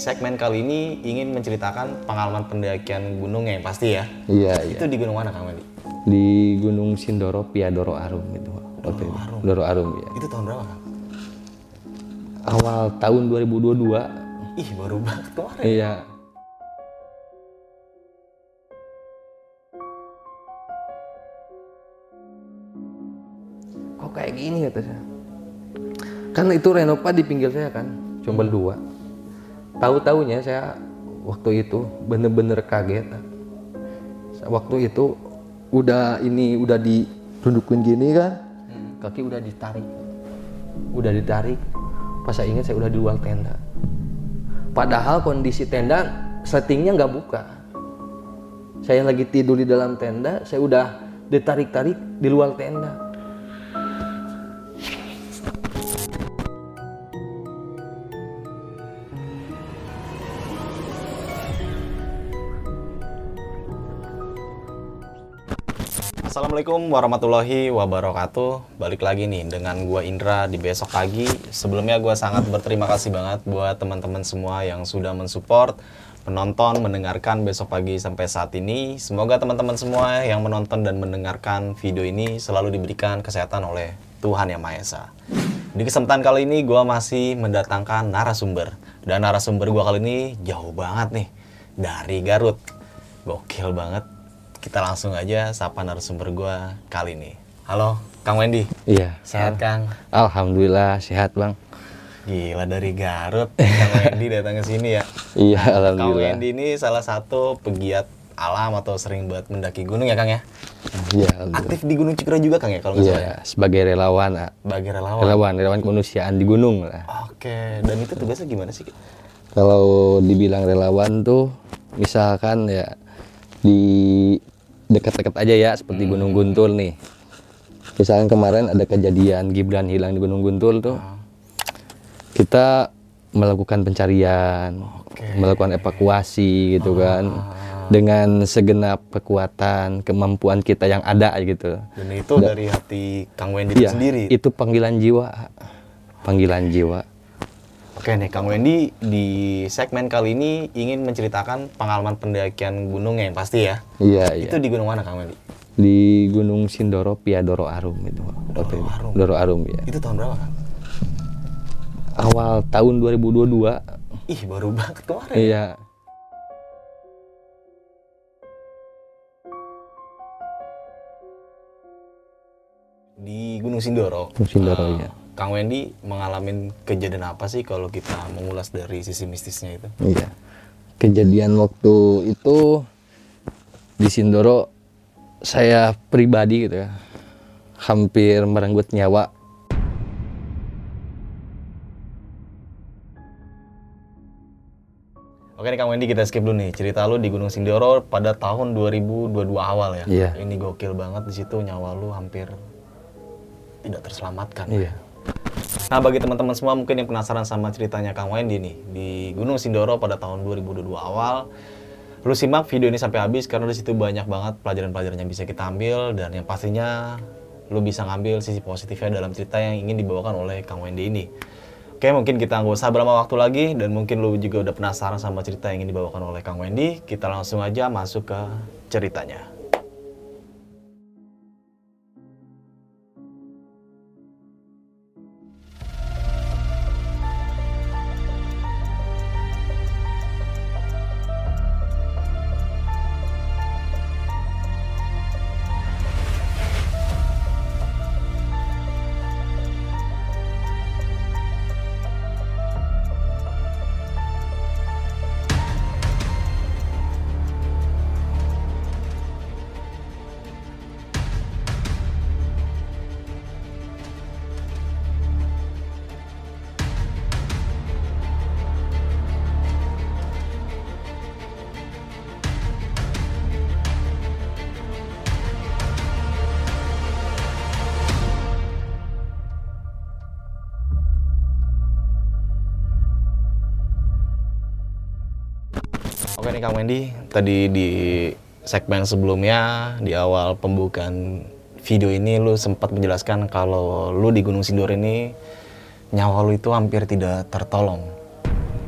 Segmen kali ini ingin menceritakan pengalaman pendakian gunung yang pasti ya. Iya, iya. Itu di gunung mana Kang Wendy? Di Gunung Sindoro, Pia Doro Arum gitu. Itu. Arum. Doro Arum ya. Itu tahun berapa Kang? Awal tahun 2022. Ih baru banget kemarin. Iya. Kok kayak gini kata saya. Kan itu Renova di pinggir saya kan, cuma dua. Tahu-taunya saya waktu itu bener-bener kaget. Waktu itu udah ini udah ditundukin gini kan, kaki udah ditarik, udah ditarik. Pas saya ingat saya udah di luar tenda. Padahal kondisi tenda settingnya nggak buka. Saya lagi tidur di dalam tenda, saya udah ditarik-tarik di luar tenda. Assalamualaikum warahmatullahi wabarakatuh. Balik lagi nih dengan gua Indra di besok pagi. Sebelumnya gua sangat berterima kasih banget buat teman-teman semua yang sudah mensupport Menonton, mendengarkan besok pagi sampai saat ini. Semoga teman-teman semua yang menonton dan mendengarkan video ini Selalu diberikan kesehatan oleh Tuhan Yang Maha Esa. Di kesempatan kali ini gua masih mendatangkan narasumber. Dan narasumber gua kali ini jauh banget nih Dari Garut. Gokil banget kita langsung aja sapa narasumber gua kali ini. Halo, Kang Wendy. Iya. Sehat, Kang? Alhamdulillah sehat bang. Gila dari Garut, Kang Wendy datang ke sini ya. Iya Kang alhamdulillah. Wendy ini salah satu pegiat alam atau sering buat mendaki gunung ya, Kang ya? Iya. Aktif di Gunung Cikra juga, Kang ya kalau nggak salah ya? Iya sebagai relawan, ah. Bagi relawan. relawan relawan kemanusiaan di gunung lah. Oke, dan itu tugasnya gimana sih? Kalau dibilang relawan tuh, misalkan ya di dekat-dekat aja ya seperti Gunung Guntur nih. Misalkan kemarin ada kejadian Gibran hilang di Gunung Guntur tuh, kita melakukan pencarian, Oke. melakukan evakuasi gitu kan, dengan segenap kekuatan, kemampuan kita yang ada gitu. Dan itu dari hati Kang Wendy itu Iya, sendiri. itu panggilan jiwa, panggilan jiwa. Oke nih, Kang Wendy di segmen kali ini ingin menceritakan pengalaman pendakian gunung yang pasti ya. Iya, iya. Itu di gunung mana, Kang Wendy? Di Gunung Sindoro, Pia Doro Arum itu. Itu. Arum. Doro Arum ya. Itu tahun berapa, Kang? Awal tahun 2022. Ih, baru banget kemarin. Iya. Di Gunung Sindoro. Gunung Sindoro Ah, ya. Kang Wendy mengalami kejadian apa sih kalau kita mengulas dari sisi mistisnya itu? Iya. Kejadian waktu itu di Sindoro saya pribadi gitu ya. Hampir merenggut nyawa. Oke nih Kang Wendy kita skip dulu nih cerita lu di Gunung Sindoro pada tahun 2022 awal ya. Iya. Ini gokil banget di situ nyawa lu hampir tidak terselamatkan. Iya. Nah bagi teman-teman semua mungkin yang penasaran sama ceritanya Kang Wendy nih di Gunung Sindoro pada tahun 2022 awal, lu simak video ini sampai habis karena di situ banyak banget pelajaran-pelajaran yang bisa kita ambil dan yang pastinya lu bisa ngambil sisi positifnya dalam cerita yang ingin dibawakan oleh Kang Wendy ini. Oke mungkin kita nggak usah berlama waktu lagi dan mungkin lu juga udah penasaran sama cerita yang ingin dibawakan oleh Kang Wendy, kita langsung aja masuk ke ceritanya. Oke nih Kang Wendy, tadi di segmen sebelumnya di awal pembukaan video ini lu sempat menjelaskan kalau lu di Gunung Sindur ini nyawa lu itu hampir tidak tertolong.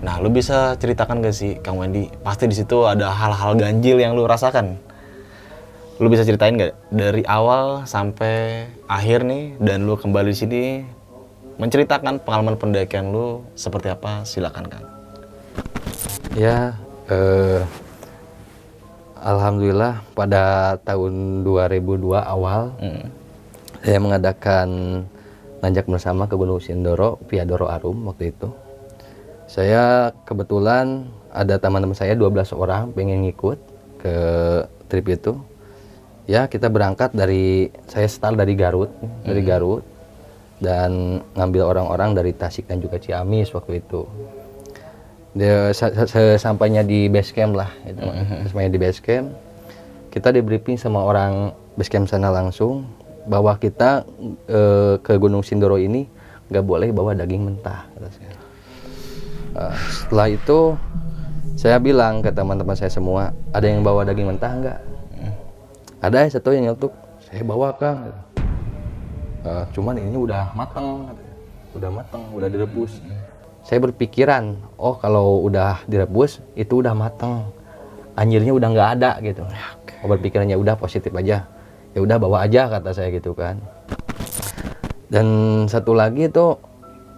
Nah, lu bisa ceritakan gak sih Kang Wendy? Pasti di situ ada hal-hal ganjil yang lu rasakan. Lu bisa ceritain gak dari awal sampai akhir nih dan lu kembali di sini menceritakan pengalaman pendakian lu seperti apa? Silakan Kang. Ya, eh, alhamdulillah pada tahun 2002 awal Hmm. saya mengadakan nanjak bersama ke Gunung Sindoro via Doro Arum waktu itu. Saya kebetulan ada teman-teman saya 12 orang pengen ngikut ke trip itu. Ya, kita berangkat dari saya start dari Garut, dari Garut dan ngambil orang-orang dari Tasik dan juga Ciamis waktu itu. Dia sesampainya di base camp lah, itu sesampainya di base camp. Kita di briefing sama orang base camp sana langsung bahwa kita eh, ke Gunung Sindoro ini nggak boleh bawa daging mentah. Eh, setelah itu saya bilang ke teman-teman saya semua, ada yang bawa daging mentah nggak? Ada satu yang nyeletuk, saya bawa kang. Eh, cuman ini udah matang, katanya. udah matang, udah direbus. Saya berpikiran, oh kalau udah direbus itu udah matang, anjirnya udah nggak ada gitu. Oh berpikirannya udah positif aja, ya udah bawa aja kata saya gitu kan. Dan satu lagi itu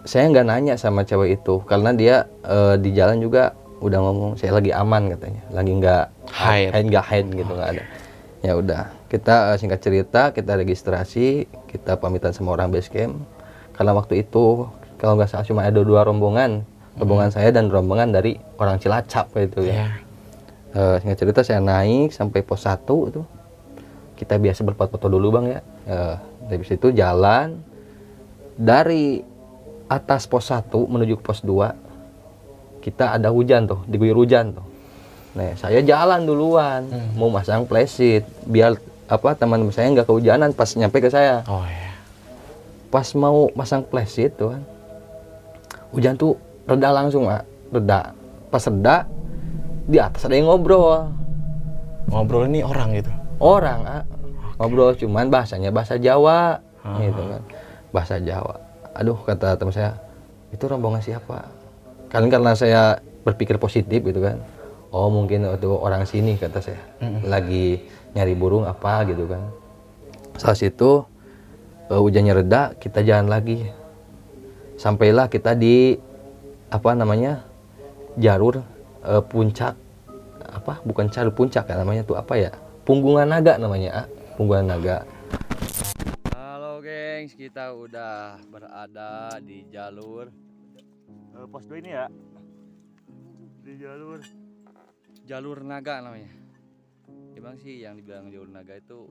saya nggak nanya sama cewek itu karena dia eh, di jalan juga udah ngomong saya lagi aman katanya, lagi nggak Hide. nggak hide gitu nggak ada. Ya udah kita eh, singkat cerita kita registrasi kita pamitan sama orang base camp karena waktu itu kalau nggak salah cuma ada dua rombongan. Rombongan saya dan rombongan dari orang Cilacap gitu ya. Ya. Eh, singkat cerita saya naik sampai pos 1 itu. Kita biasa berfoto-foto dulu bang ya. Eh, dari situ jalan. Dari atas pos 1 menuju ke pos 2 kita ada hujan tuh diguyur hujan tuh. Nah saya jalan duluan mau masang flashlight biar apa teman-teman saya nggak kehujanan pas nyampe ke saya. Oh ya. pas mau masang flashlight tuh kan hujan tuh reda langsung ah reda. Pas reda di atas ada yang ngobrol. Ngobrol ini orang gitu. orang ah. ngobrol cuman bahasanya bahasa Jawa gitu kan. Bahasa Jawa. Aduh kata teman saya itu rombongan siapa? Kan karena saya berpikir positif gitu kan. Oh mungkin itu orang sini kata saya. Lagi nyari burung apa gitu kan. Saat situ eh, hujannya reda kita jalan lagi sampailah kita di apa namanya jalur eh, puncak apa bukan jalur puncak ya namanya tuh apa ya punggungan naga namanya ah. punggungan naga. Halo gengs. Kita udah berada di jalur. Pos 2 ini ya? Di jalur. Jalur naga namanya. Emang sih yang dibilang jalur naga itu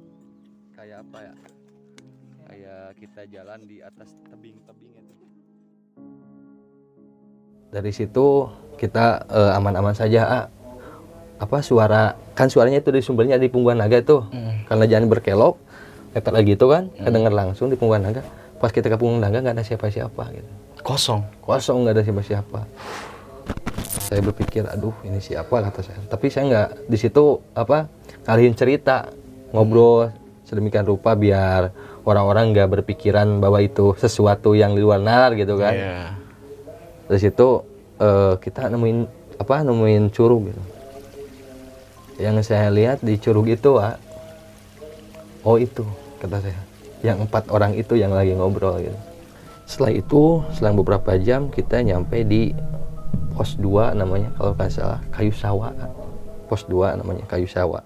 kayak apa ya? Kayak kita jalan di atas tebing-tebing itu dari situ kita eh, aman-aman saja ah. apa suara kan suaranya itu dari sumbernya di punggungan naga itu karena jalan berkelok letak lagi itu kan kedengar langsung di punggungan naga. Pas kita ke punggungan naga nggak ada siapa-siapa gitu. Kosong. kosong nggak ada siapa-siapa. Saya berpikir aduh ini siapa? kata saya. Tapi saya nggak di situ apa ngalihin cerita ngobrol sedemikian rupa biar orang-orang nggak berpikiran bahwa itu sesuatu yang di luar nalar gitu kan. Iya. Dari situ eh, kita nemuin apa nemuin curug gitu. Yang saya lihat di curug itu ah oh itu kata saya. Yang empat orang itu yang lagi ngobrol gitu. Setelah itu selang beberapa jam kita nyampe di pos 2 namanya kalau nggak salah kayu sawa pos 2 namanya kayu sawa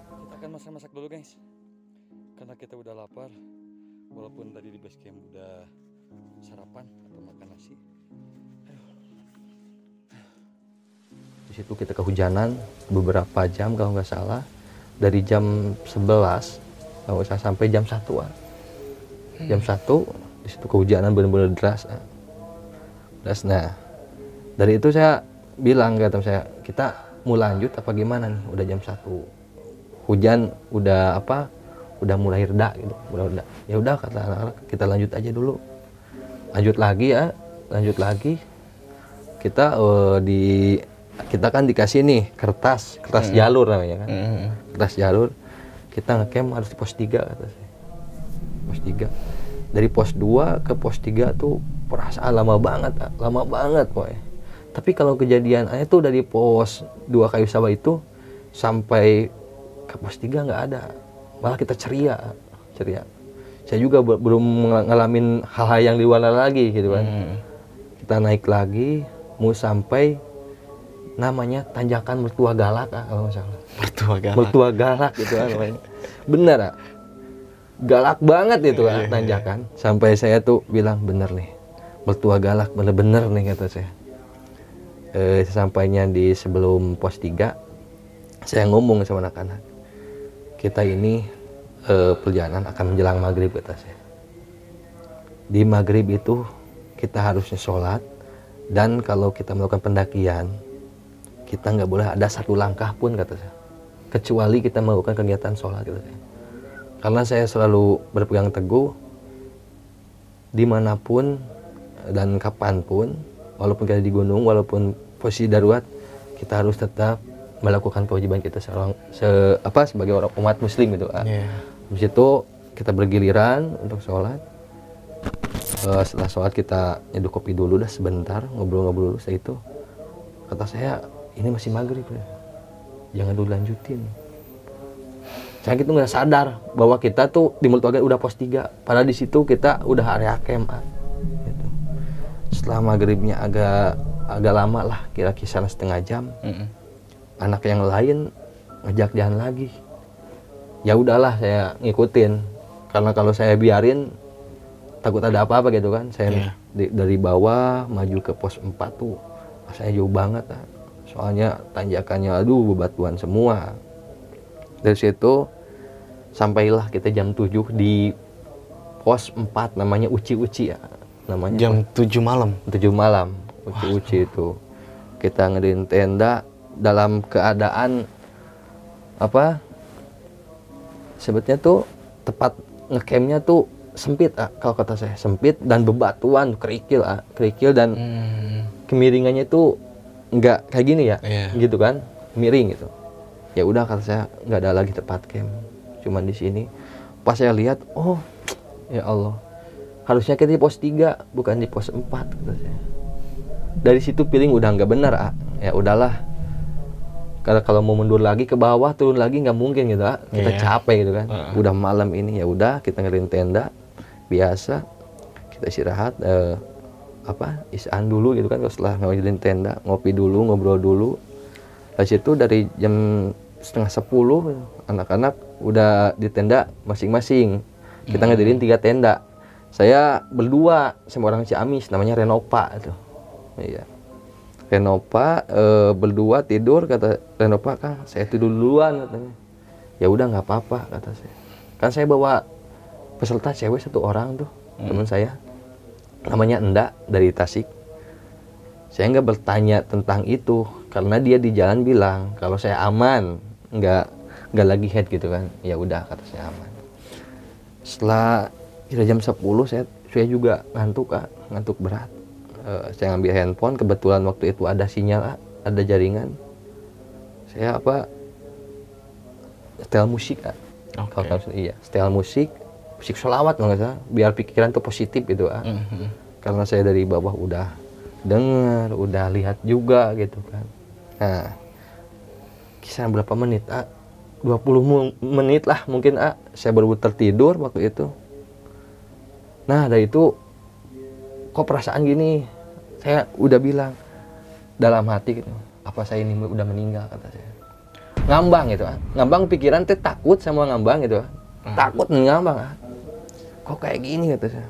situ kita kehujanan beberapa jam kalau nggak salah. Dari jam 11 kalau salah sampai jam satuan. Jam satu di situ kehujanan benar-benar deras ah. deras. Nah dari itu saya bilang ke teman saya kita mau lanjut apa gimana nih? Udah jam satu. Hujan udah apa? Udah mulai reda gitu udah reda. Ya udah kata anak-anak kita lanjut aja dulu. Lanjut lagi ya. Lanjut lagi. Kita eh, di kita kan dikasih nih kertas kertas jalur namanya kan. Mhm. kertas jalur. Kita ngecamp harus di pos 3 kata saya. Pos 3 dari pos 2 ke pos 3 tuh perasaan lama banget lama banget pokoknya tapi kalau kejadian aneh tuh dari pos 2 kayu sabah itu sampai ke pos 3 nggak ada. Malah kita ceria ceria. Saya juga be- belum ngalamin hal-hal yang di lagi gitu kan. Mhm. kita naik lagi mau sampai namanya tanjakan mertua galak ah, kalau nggak salah Mertua galak. mertua galak gitu kan namanya. Bener ah. Galak banget itu kan tanjakan. Sampai saya tuh bilang bener nih. Mertua galak bener-bener nih kata saya. Eh sampainya di sebelum pos 3 saya ngomong sama anak-anak. Kita ini eh, perjalanan akan menjelang maghrib kata saya. Di maghrib itu kita harusnya sholat dan kalau kita melakukan pendakian kita nggak boleh ada satu langkah pun kata saya kecuali kita melakukan kegiatan sholat kata saya karena saya selalu berpegang teguh di mana pun dan kapan pun walaupun kita di gunung walaupun posisi darurat kita harus tetap melakukan kewajiban kita seorang se, apa sebagai orang umat muslim gitu kan Iya. Habis itu kita bergiliran untuk sholat. Eh, setelah sholat kita nyeduh kopi dulu dah sebentar, ngobrol-ngobrol dulu. Setelah itu kata saya ini masih maghrib ya. Jangan dulu lanjutin. Saya gitu nggak sadar bahwa kita tuh di Mulut Wagan udah pos 3. Padahal di situ kita udah area camp. ah. Gitu. Setelah maghribnya agak agak lama lah, kira-kira setengah jam Mhm. anak yang lain ngejak jalan lagi ya udahlah saya ngikutin karena kalau saya biarin takut ada apa-apa gitu kan saya Iya. di- dari bawah maju ke pos 4 tuh rasanya jauh banget ah. Soalnya tanjakannya aduh bebatuan semua. Dari situ sampailah kita jam 7 di pos 4 namanya uci-uci ya. Namanya Jam 7 malam. tujuh malam uci-uci itu. Kita ngedirin tenda dalam keadaan apa sebetulnya tuh tempat ngecampnya tuh sempit ah, kalau kata saya sempit dan bebatuan kerikil ah, kerikil dan Hmm. kemiringannya tuh nggak kayak gini ya Iya. gitu kan? Miring gitu. Ya udah kata saya nggak ada lagi tempat camp cuman di sini. Pas saya lihat oh ya Allah. Harusnya kita di pos 3 bukan di pos 4 kata saya. Dari situ feeling udah nggak benar ah ya udahlah. Karena kalau mau mundur lagi ke bawah turun lagi nggak mungkin gitu ah kita Iya. capek gitu kan. Heeh. udah malam ini ya udah kita ngerin tenda. Biasa kita istirahat eh, apa isaan dulu gitu kan setelah ngerin tenda ngopi dulu ngobrol dulu. Dari situ dari jam setengah sepuluh anak-anak udah di tenda masing-masing. Kita Hmm. ngedirin tiga tenda. Saya berdua sama orang Ciamis namanya Renopa itu. Iya. Renopa eh, berdua tidur kata Renopa kang saya tidur duluan katanya. Ya udah nggak apa-apa kata saya. Kan saya bawa peserta cewek satu orang tuh teman saya namanya Enda dari Tasik. Saya nggak bertanya tentang itu karena dia di jalan bilang kalau saya aman nggak nggak lagi head gitu kan. Ya udah kata saya aman. Setelah kira jam 10 saya saya juga ngantuk kak. Ngantuk berat. Eh, saya ngambil handphone kebetulan waktu itu ada sinyal Kak, ada jaringan. Saya apa setel musik kak Oke. kalau iya setel musik musik sholawat nggak biar pikiran tuh positif gitu kak Mhm. karena saya dari bawah udah dengar, udah lihat juga gitu kan. Nah, kisah berapa menit? Ah, 20 mu- menit lah mungkin ah saya baru tertidur waktu itu. Nah, dari itu kok perasaan gini? Saya udah bilang dalam hati gitu, apa saya ini udah meninggal kata saya. Ngambang gitu ah. Ngambang pikiran teh takut sama ngambang gitu ah. Takut ngambang ah. Kok kayak gini kata saya.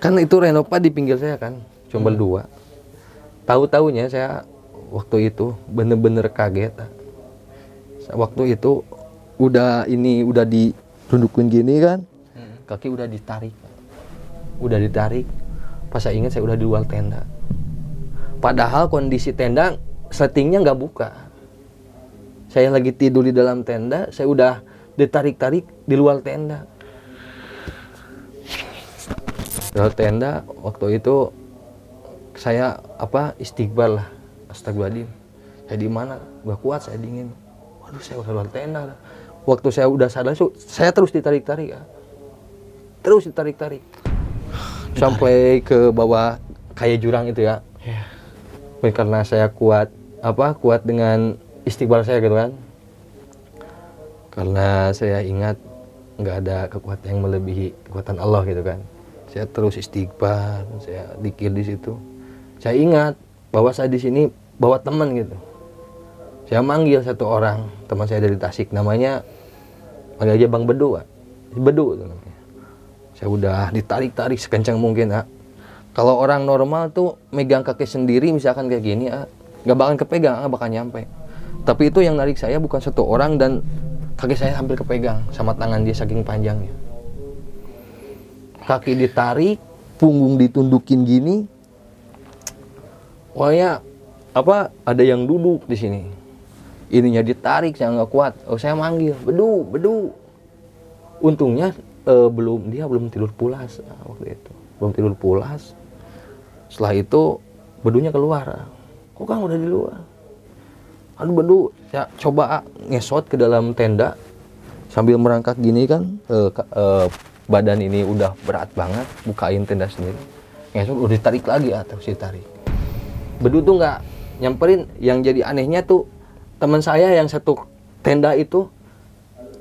Kan itu Renova di pinggir saya kan cuma dua. Tahu taunya saya waktu itu bener-bener kaget. Waktu itu udah ini udah ditundukin gini kan kaki udah ditarik. Udah ditarik. Pas saya ingat saya udah di luar tenda. Padahal kondisi tenda settingnya nggak buka. Saya lagi tidur di dalam tenda saya udah ditarik-tarik di luar tenda Dalam tenda waktu itu saya apa istighfar lah. Astagfirullahaladzim. Saya di mana? Gak kuat saya dingin. Waduh saya udah luar tenda waktu saya udah sadar saya terus ditarik-tarik ya. Terus ditarik-tarik. Sampai ke bawah kayak jurang itu ya. Yeah. karena saya kuat apa kuat dengan istighfar saya gitu kan. Karena saya ingat nggak ada kekuatan yang melebihi kekuatan Allah gitu kan saya terus istighfar saya dikir di situ. Saya ingat bahwa saya di sini bawa teman gitu. Saya manggil satu orang teman saya dari Tasik namanya panggil aja Bang Bedu Bedu itu namanya. Saya udah ditarik-tarik sekencang mungkin ah. kalau orang normal tuh megang kaki sendiri misalkan kayak gini ah, nggak bakal kepegang ah, bakal nyampe. Tapi itu yang narik saya bukan satu orang dan kaki saya hampir kepegang sama tangan dia saking panjangnya kaki ditarik punggung ditundukin gini. Pokoknya apa ada yang duduk di sini. Ininya ditarik saya nggak kuat. Oh saya manggil bedu bedu. Untungnya uh, belum dia belum tidur pulas uh, waktu itu. Belum tidur pulas. Setelah itu bedunya keluar. Kok kang udah di luar? Aduh bedu saya coba uh, ngesot ke dalam tenda. Sambil merangkak gini kan uh, uh, badan ini udah berat banget bukain tenda sendiri. Ngesot udah ditarik lagi atau si tarik bedu tuh nggak nyamperin. Yang jadi anehnya tuh teman saya yang satu tenda itu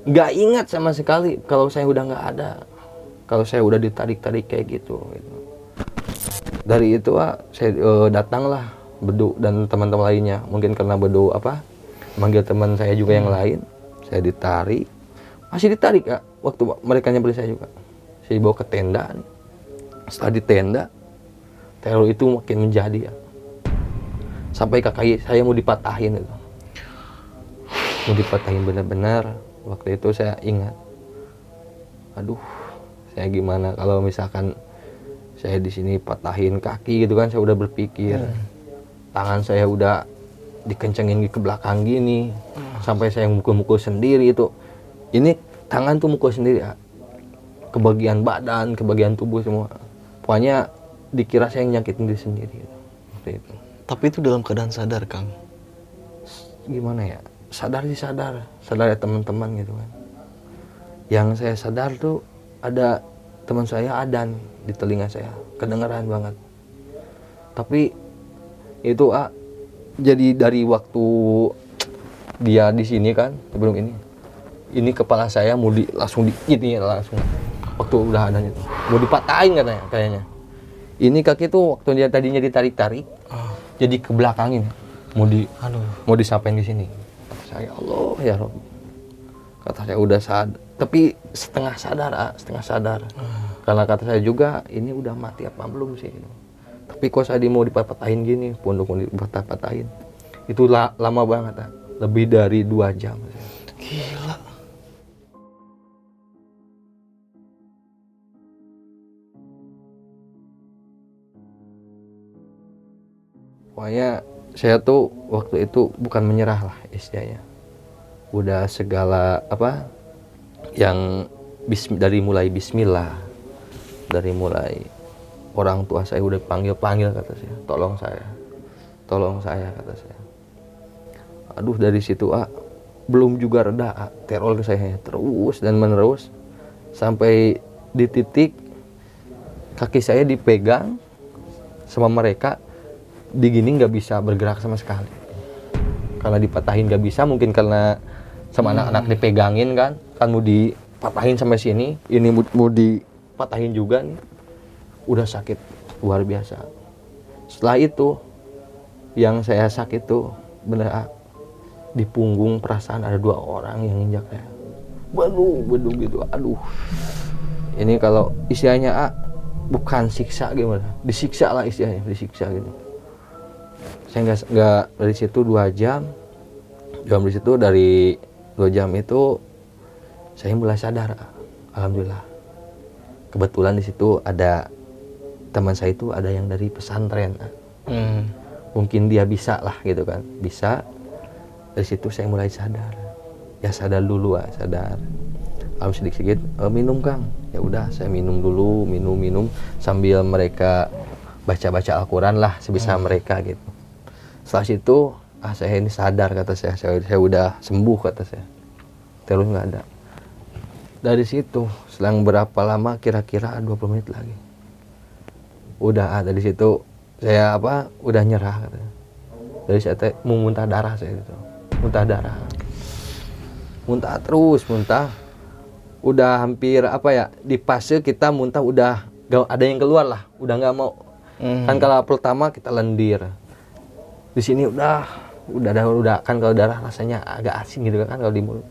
nggak ingat sama sekali kalau saya udah nggak ada. Kalau saya udah ditarik-tarik kayak gitu, gitu. dari itu ah, saya uh, datanglah Bedu dan teman-teman lainnya. Mungkin karena Bedu apa manggil teman saya juga yang lain. Saya ditarik. Masih ditarik ya waktu mereka nyamperin saya juga. Saya dibawa ke tenda. Setelah di tenda teror itu makin menjadi ya. Sampai kaki saya mau dipatahin itu. Mau dipatahin benar-benar. Waktu itu saya ingat aduh saya gimana kalau misalkan saya di sini patahin kaki gitu kan saya udah berpikir. Hmm. tangan saya udah dikencengin ke belakang gini. Hmm. sampai saya mukul-mukul sendiri itu. Ini tangan tuh mukul sendiri ya. Ke bagian badan ke bagian tubuh semua. Pokoknya dikira saya yang nyakitin diri sendiri waktu itu. Tapi itu dalam keadaan sadar kang. Gimana ya? Sadar sih sadar. Sadar ya teman-teman gitu kan. Yang saya sadar tuh ada teman saya adan di telinga saya. Kedengeran banget. Tapi itu ah jadi dari waktu dia di sini kan sebelum ini ini kepala saya mau di langsung di ini langsung. Waktu udah ada itu mau dipatahin katanya kayaknya. Ini kaki tuh waktu dia tadinya ditarik-tarik oh. jadi ke belakangin mau di Aduh. mau disapain di sini. Saya Allah ya Rob. Kata saya udah sadar tapi setengah sadar ah, setengah sadar. Hmm. karena kata saya juga ini udah mati apa belum sih? Tapi kok saya mau dipatahin gini pondok mau dipatah-patahin itu la lama banget ah. lebih dari dua jam. Gila pokoknya saya tuh waktu itu bukan menyerah lah istilahnya. Udah segala apa yang bis, dari mulai Bismillah dari mulai orang tua saya udah panggil panggil kata saya tolong saya tolong saya kata saya. Aduh dari situ ah belum juga reda ah, teror saya terus dan menerus. Sampai di titik kaki saya dipegang sama mereka di gini nggak bisa bergerak sama sekali. Karena dipatahin nggak bisa mungkin karena sama hmm. anak-anak hmm. dipegangin kan kan mau dipatahin sampai sini ini mau, mau dipatahin juga nih udah sakit luar biasa. Setelah itu yang saya sakit tuh bener ah, di punggung perasaan ada dua orang yang injak saya. Waduh waduh gitu aduh. Ini kalau istilahnya ah, bukan siksa gimana? Disiksa lah istilahnya disiksa gitu saya nggak nggak dari situ dua jam. Jam dari situ dari dua jam itu saya mulai sadar alhamdulillah. Kebetulan di situ ada teman saya itu ada yang dari pesantren. Hmm. mungkin dia bisa lah gitu kan bisa. Dari situ saya mulai sadar. Ya sadar dulu ah sadar. Harus sedikit sedikit e, minum kang. Ya udah saya minum dulu minum minum sambil mereka baca baca Al-Quran lah sebisa hmm. mereka gitu setelah situ ah saya ini sadar kata saya. Saya, saya udah sembuh kata saya. Terus nggak ada. Dari situ selang berapa lama kira-kira 20 menit lagi. Udah ah, dari situ saya apa udah nyerah katanya dari saya teh mau muntah darah saya itu muntah darah. Muntah terus muntah. Udah hampir apa ya di fase kita muntah udah gak ada yang keluar lah. Udah nggak mau. Hmm. kan kalau pertama kita lendir di sini udah udah udah, udah kan kalau darah rasanya agak asing gitu kan kalau di mulut.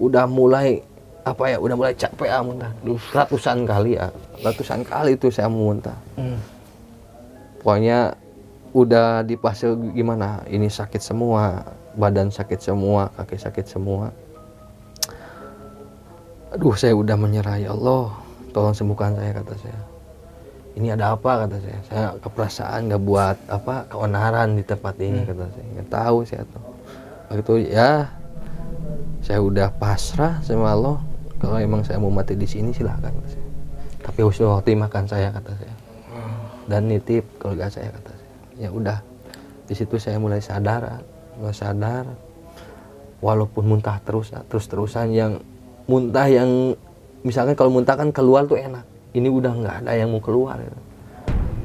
Udah mulai apa ya udah mulai capek ah muntah. Ratusan kali ya ratusan kali itu saya muntah. Hmm. pokoknya udah di fase gimana ini sakit semua badan sakit semua kaki sakit semua. Aduh saya udah menyerah ya Allah. Tolong sembuhkan saya kata saya ini ada apa? kata saya. Saya keperasaan nggak buat apa keonaran di tempat ini kata saya. Nggak tahu saya tuh waktu itu ya saya udah pasrah sama Allah. Kalau emang saya mau mati di sini silahkan kata saya. Tapi usul makan saya kata saya. Dan nitip keluarga saya kata saya. Ya udah di situ saya mulai sadar mulai sadar. Walaupun muntah terus terus terusan yang muntah yang misalkan kalau muntah kan keluar tuh enak ini udah nggak ada yang mau keluar gitu.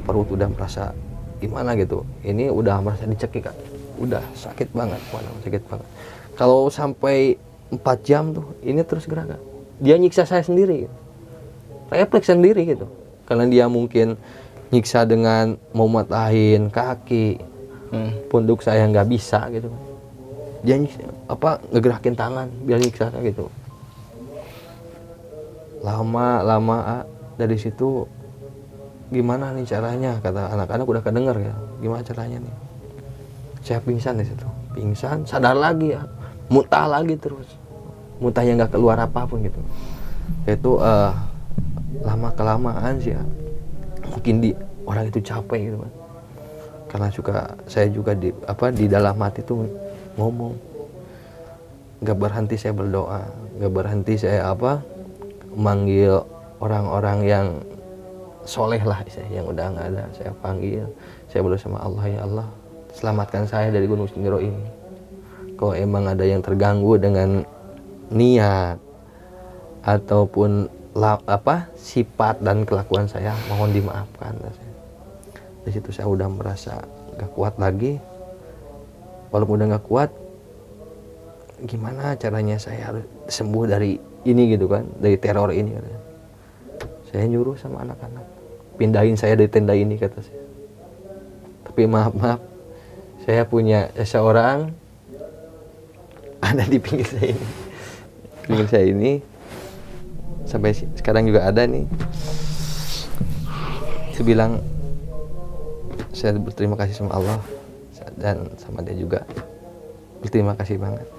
perut udah merasa gimana gitu ini udah merasa dicekik Kak. udah sakit banget mana sakit banget kalau sampai 4 jam tuh ini terus gerak dia nyiksa saya sendiri gitu. refleks sendiri gitu karena dia mungkin nyiksa dengan mau matahin kaki Hmm. punduk saya nggak bisa gitu dia nyiksa- apa ngegerakin tangan biar nyiksa gitu lama lama ah, dari situ gimana nih caranya? kata anak-anak udah kedenger ya gimana caranya nih? Saya pingsan di situ pingsan sadar lagi ya muntah lagi terus muntah yang nggak keluar apa pun gitu. Itu eh, lama kelamaan sih ya mungkin di orang itu capek gitu kan karena juga saya juga di apa di dalam hati tuh ngomong nggak berhenti saya berdoa nggak berhenti saya apa manggil orang-orang yang soleh lah yang udah nggak ada saya panggil saya berdoa sama Allah ya Allah selamatkan saya dari gunung Sindoro ini. Kalau emang ada yang terganggu dengan niat ataupun apa sifat dan kelakuan saya mohon dimaafkan. Di situ saya udah merasa gak kuat lagi. Walaupun udah gak kuat gimana caranya saya harus sembuh dari ini gitu kan dari teror ini katanya. Saya nyuruh sama anak-anak. Pindahin saya dari tenda ini kata saya. Tapi maaf maaf. Saya punya seseorang ada di pinggir saya ini. Pinggir saya ini. Sampai sekarang juga ada nih. Dia bilang saya berterima kasih sama Allah dan sama dia juga. Berterima kasih banget.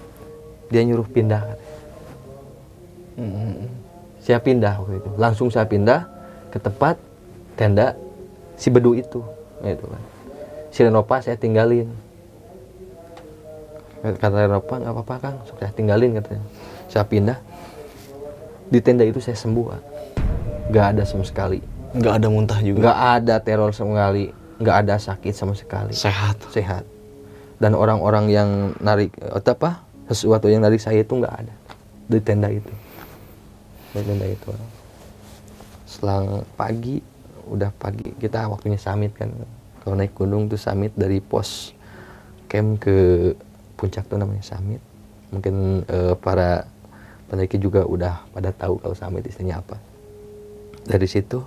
Dia nyuruh pindah katanya. Hmm. Saya pindah waktu itu. Langsung saya pindah ke tempat tenda si bedu itu gitu kan. Si Renopa saya tinggalin. Kata Renopa nggak apa-apa kang saya tinggalin katanya. Saya pindah. Di tenda itu saya sembuh nggak ada sama sekali. Nggak ada muntah juga. nggak ada teror sama sekali. Nggak ada sakit sama sekali. Sehat. sehat. Dan orang-orang yang narik atau apa sesuatu yang narik saya itu nggak ada di tenda itu di tenda itu. Selang pagi udah pagi kita waktunya summit kan. Kalau naik gunung tuh summit dari pos camp ke puncak tuh namanya summit. Mungkin eh, para pendaki juga udah pada tahu kalau summit istilahnya apa. Dari situ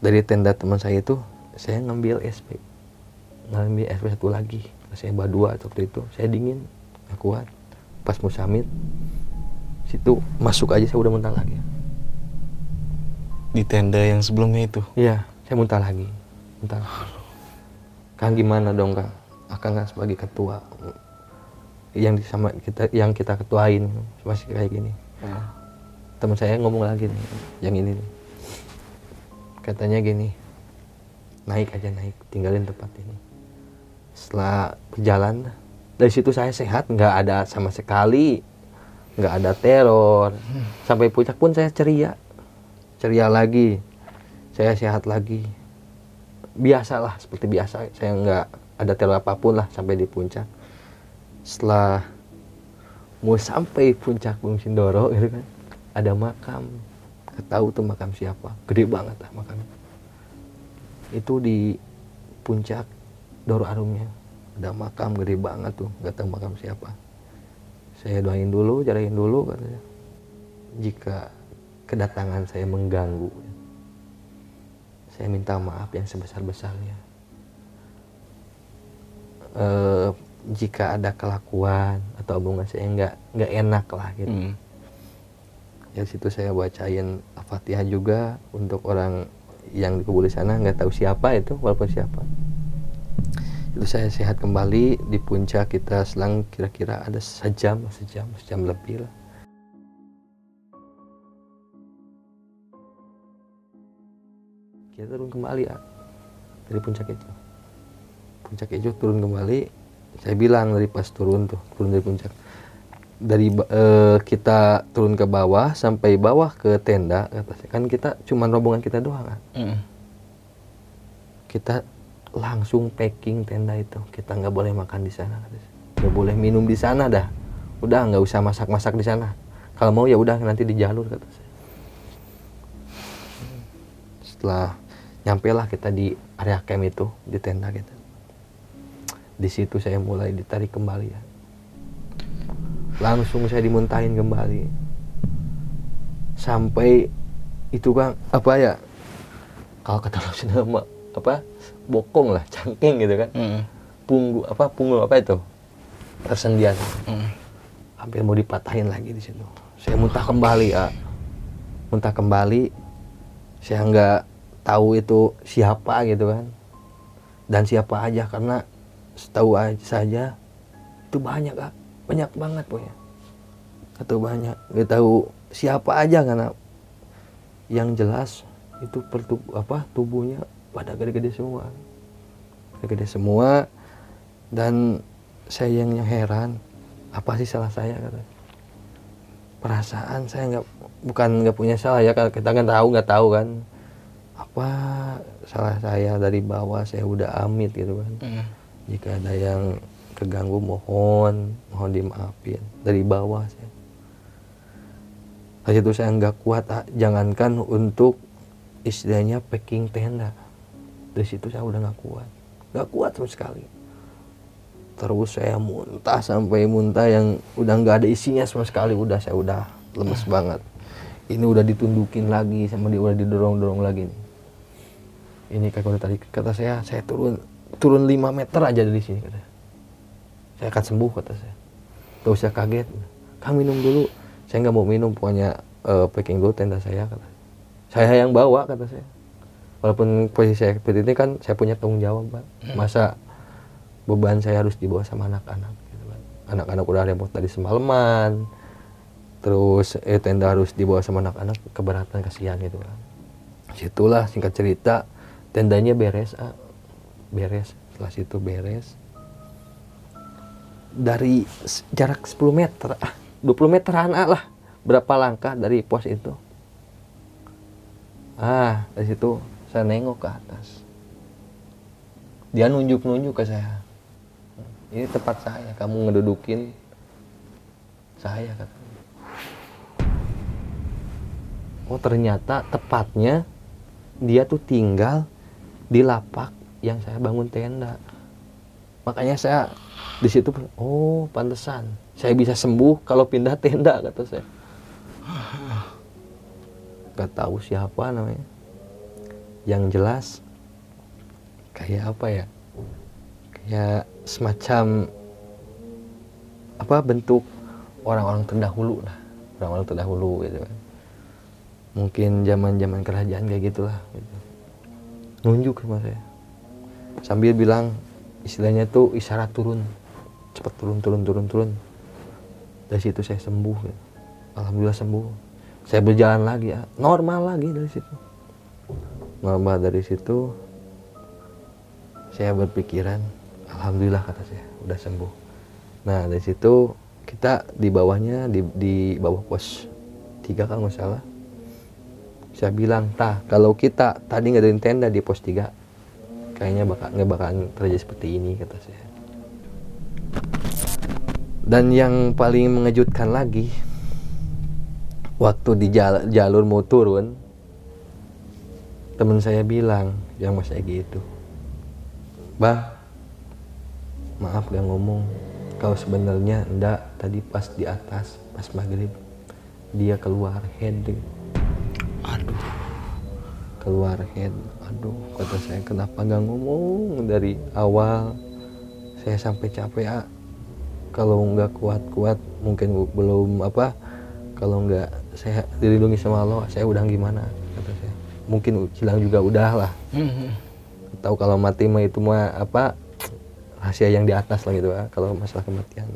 dari tenda teman saya itu saya ngambil SP ngambil SP satu lagi. Saya bawa dua waktu itu. Saya dingin nggak kuat. Pas mau summit situ masuk aja saya udah muntah lagi. Di tenda yang sebelumnya itu. iya saya muntah lagi. Muntah. Kang gimana dong kang akan kan sebagai ketua. Yang sama kita yang kita ketuain masih kayak gini. Teman saya ngomong lagi nih yang ini nih. Katanya gini naik aja naik. Tinggalin tempat ini. Setelah berjalan dari situ saya sehat nggak ada sama sekali nggak ada teror. Sampai puncak pun saya ceria. Ceria lagi. Saya sehat lagi. Biasalah seperti biasa. Saya nggak ada teror apa pun lah sampai di puncak. Setelah mau sampai puncak Gunung Sindoro gitu kan ada makam. Nggak tahu tuh makam siapa. Gede banget lah makamnya. Itu di puncak Doro Arumnya ada makam gede banget tuh. Nggak tahu makam siapa saya doain dulu carain dulu katanya. Jika kedatangan saya mengganggu saya minta maaf yang sebesar-besarnya. Eh, jika ada kelakuan atau hubungan saya nggak nggak enak lah gitu. Hmm. ya situ saya bacain Al-Fatihah juga untuk orang yang dikubur di sana nggak tahu siapa itu walaupun siapa itu saya sehat kembali di puncak kita selang kira-kira ada sejam sejam sejam lebih lah. Kita turun kembali ya. Dari puncak itu. Puncak itu turun kembali. Saya bilang dari pas turun tuh turun dari puncak. Dari eh, kita turun ke bawah sampai bawah ke tenda kata saya. kan kita cuman rombongan kita doang kan? Hmm. kita langsung packing tenda itu. Kita nggak boleh makan di sana nggak boleh minum di sana dah. Udah nggak usah masak-masak di sana. Kalau mau ya udah nanti di jalur kata saya. Setelah nyampe lah kita di area camp itu di tenda gitu di situ saya mulai ditarik kembali ya. Langsung saya dimuntahin kembali. Sampai itu kan apa ya? Kalau kata Sunda mah apa bokong lah cangking gitu kan. Hmm. punggu apa punggul apa itu? Tersendian. Hmm. hampir mau dipatahin lagi di situ. Saya muntah kembali ya muntah kembali. Saya nggak tahu itu siapa gitu kan. Dan siapa aja karena setahu aja saja itu banyak kak banyak banget punya atau banyak. Nggak tahu siapa aja karena yang jelas itu pertub apa tubuhnya pada gede-gede semua. Gede-gede semua. Dan saya yang heran apa sih salah saya kata. Perasaan saya nggak bukan nggak punya salah ya kalau kita kan tahu nggak tahu kan. Apa salah saya dari bawah saya udah amit gitu kan. Hmm. jika ada yang keganggu mohon mohon dimaafin. Dari bawah saya. Dari situ saya nggak kuat ah. jangankan untuk istilahnya packing tenda dari situ saya udah nggak kuat. Nggak kuat sama sekali. Terus saya muntah sampai muntah yang udah nggak ada isinya sama sekali. Udah saya udah lemes banget. Ini udah ditundukin lagi sama dia udah didorong dorong lagi. Nih ini kayak udah tadi kata saya saya turun turun 5 meter aja dari sini kata saya. Akan sembuh kata saya. Gak usah kaget. Kang minum dulu. Saya nggak mau minum pokoknya eh, packing dulu tenda saya kata saya yang bawa kata saya walaupun posisi saya seperti ini kan saya punya tanggung jawab pak. Masa beban saya harus dibawa sama anak-anak gitu kan anak-anak udah repot tadi semalaman terus eh, tenda harus dibawa sama anak-anak keberatan kasihan gitu kan situlah singkat cerita tendanya beres ah. beres setelah situ beres. Dari jarak 10 meter ah 20 meteran ah lah. Berapa langkah dari pos itu? Ah dari situ saya nengok ke atas. Dia nunjuk-nunjuk ke saya. Ini tempat saya kamu ngedudukin saya kata oh ternyata tepatnya dia tuh tinggal di lapak yang saya bangun tenda. Makanya saya di situ oh pantesan. Saya bisa sembuh kalau pindah tenda kata saya. Gak tahu siapa namanya yang jelas kayak apa ya? Kayak semacam apa bentuk orang-orang terdahulu lah. Orang-orang terdahulu gitu kan. Mungkin zaman-zaman kerajaan kayak gitulah gitu. nunjuk sama saya. Sambil bilang istilahnya tuh isyarat turun. Cepat turun turun turun turun. Dari situ saya sembuh gitu. alhamdulillah sembuh. Saya berjalan lagi ya. Normal lagi dari situ normal dari situ saya berpikiran alhamdulillah kata saya udah sembuh. Nah dari situ kita di bawahnya di, di bawah pos tiga kalau nggak salah saya bilang tah kalau kita tadi ngadain tenda di pos 3 kayaknya bakal nggak bakalan terjadi seperti ini kata saya. Dan yang paling mengejutkan lagi waktu di jal- jalur mau turun teman saya bilang yang mas Egi itu bah maaf gak ngomong. Kau sebenarnya enggak tadi pas di atas pas maghrib dia keluar head. Aduh. keluar head. Aduh kata saya kenapa nggak ngomong? Dari awal saya sampai capek ah kalau nggak kuat-kuat mungkin belum apa kalau nggak saya dilindungi sama Allah saya udah gimana mungkin hilang juga udah lah Mhm. tahu kalau mati mah itu mah apa rahasia yang di atas lah gitu ah kalau masalah kematian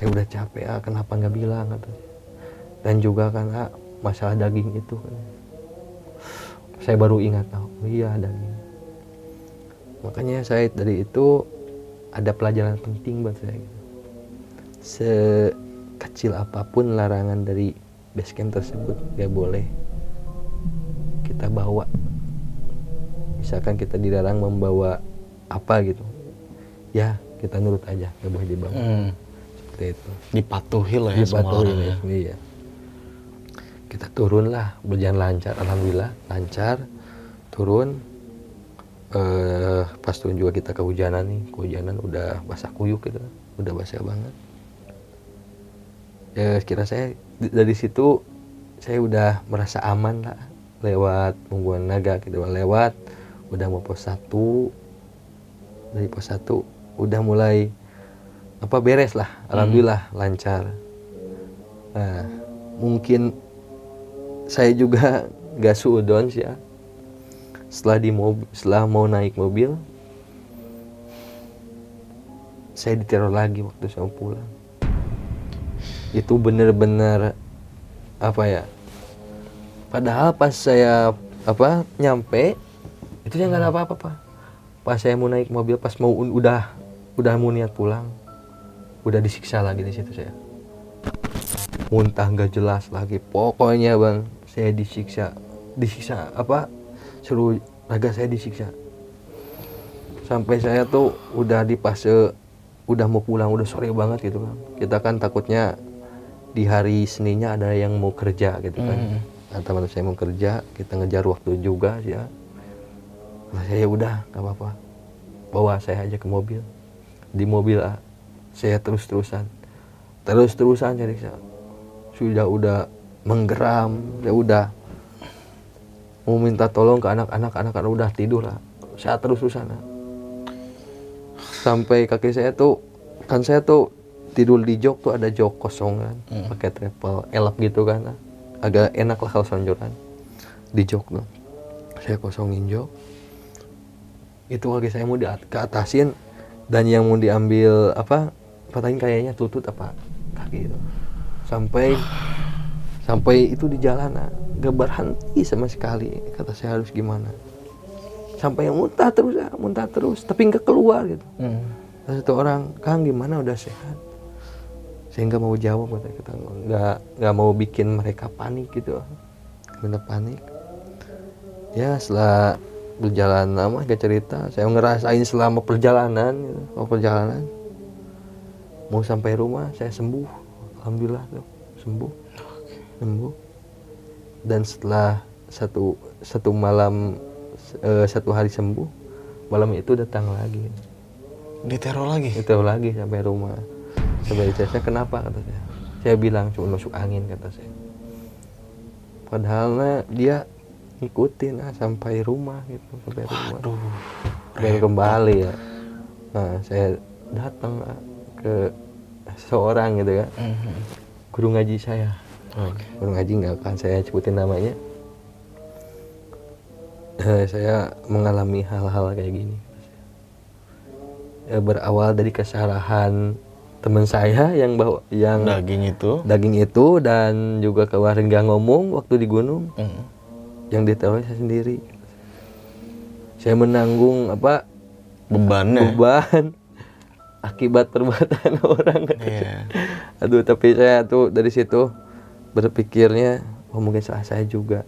saya udah capek ah kenapa nggak bilang saya. dan juga kan ah masalah daging itu kan. saya baru ingat oh iya daging makanya saya dari itu ada pelajaran penting buat saya gitu. sekecil apa pun larangan dari base camp tersebut gak boleh kita bawa. Misalkan kita dilarang membawa apa gitu. Ya kita nurut aja gak boleh dibawa. Hmm. seperti itu. Dipatuhi lah ya semua Dipatuhi, orang ya. iya. Kita turun lah berjalan lancar alhamdulillah lancar. Turun eh pas turun juga kita kehujanan nih kehujanan udah basah kuyuk gitu udah basah banget. Ya kira saya dari situ saya udah merasa aman lah lewat Mungguan Naga gitu lewat udah mau pos satu. Dari pos satu udah mulai apa beres lah alhamdulillah lancar. Nah mungkin saya juga gak suudon sih ya. Setelah di mobil setelah mau naik mobil saya diteror lagi waktu saya pulang. Itu bener-bener apa ya padahal pas saya apa nyampe itu saya nggak ada apa-apa pas saya mau naik mobil pas mau udah udah mau niat pulang udah disiksa lagi di situ saya. Muntah nggak jelas lagi. Pokoknya bang saya disiksa disiksa apa suruh raga saya disiksa. Sampai saya tuh udah di fase udah mau pulang udah sore banget gitu kan kita kan takutnya di hari Seninnya ada yang mau kerja gitu kan. Hmm. Teman saya mau kerja kita ngejar waktu juga sih ya nah, saya udah nggak apa-apa bawa saya aja ke mobil di mobil ah, saya terus terusan terus terusan cari saya sudah udah menggeram ya udah mau minta tolong ke anak-anak anak-anak udah tidur lah saya terus terusan ah. sampai kaki saya tuh kan saya tuh tidur di jok tuh ada jok kosong kan Hmm. pakai travel elap gitu kan ah. Agak enak lah kalau sonjoran di jok tuh. Saya kosongin jok. Itu kaki saya mau di ke atasin. Dan yang mau diambil apa patahin kayaknya tutut apa kaki itu. Sampai sampai itu di jalan ah, gak berhenti sama sekali. Kata saya harus gimana. Sampai yang muntah terus ah, muntah terus tapi nggak keluar gitu. Hmm. Satu orang kang gimana? Udah sehat saya nggak mau jawab kata kita. Nggak nggak mau bikin mereka panik gitu. Bener panik. Ya setelah berjalan lama gak cerita. Saya ngerasain selama perjalanan gitu, oh perjalanan. Mau sampai rumah saya sembuh. Alhamdulillah tuh. Sembuh. Sembuh. Dan setelah satu satu malam eh, satu hari sembuh malam itu datang lagi. Diteror lagi. itu lagi sampai rumah ditanya saya kenapa? kata saya saya bilang cuma masuk angin kata saya. Padahal nah, dia ngikutin ah, sampai rumah gitu sampai rumah. Aduh. dan kembali ya. Nah saya datang ah, ke seorang gitu kan. Mhm. guru ngaji saya. Nah, guru ngaji nggak akan saya sebutin namanya. Eh, saya mengalami hal-hal kayak gini. Eh, berawal dari kesalahan teman saya yang bawa yang Daging itu. daging itu dan juga kemarin nggak ngomong waktu di gunung Mhm. yang diteror saya sendiri saya menanggung apa Bebannya. beban akibat perbuatan orang Iya. aduh tapi saya tuh dari situ berpikirnya oh mungkin salah saya juga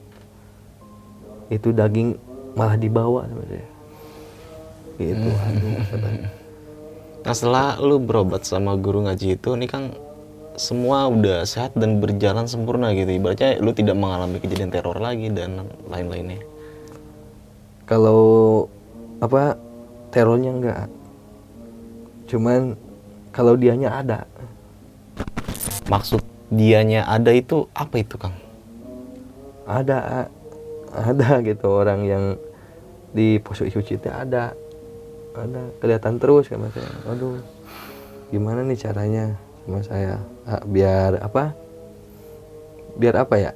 itu daging malah dibawa sama saya gitu aduh katanya. Nah setelah lu berobat sama guru ngaji itu, ini kan semua udah sehat dan berjalan sempurna gitu. Ibaratnya lu tidak mengalami kejadian teror lagi dan lain-lainnya. kalau apa terornya enggak cuman kalau dianya ada Maksud dianya ada itu apa itu Kang? ada ada gitu orang yang di pos suci itu ada ada kelihatan terus sama saya. Aduh gimana nih caranya sama saya? Ah, biar apa? Biar apa ya?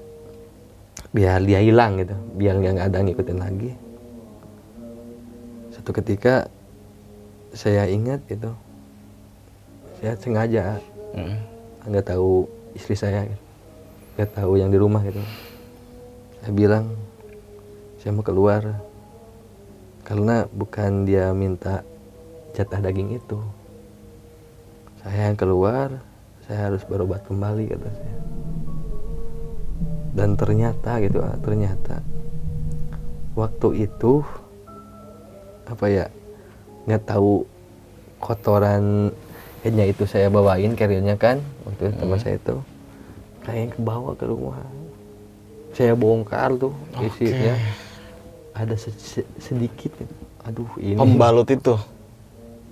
Biar dia hilang gitu biar dia nggak ada ngikutin lagi. Satu ketika saya ingat itu saya sengaja Mm. nggak tahu istri saya nggak tahu yang di rumah gitu. Saya bilang saya mau keluar karena bukan dia minta jatah daging itu. Saya yang keluar saya harus berobat kembali kata saya. Dan ternyata gitu ah, ternyata waktu itu apa ya nggak tahu kotoran headnya itu saya bawain carriernya kan waktu itu teman saya itu. Kayak yang kebawa ke rumah saya bongkar tuh isinya ada se- se- sedikit. Aduh ini. Pembalut itu.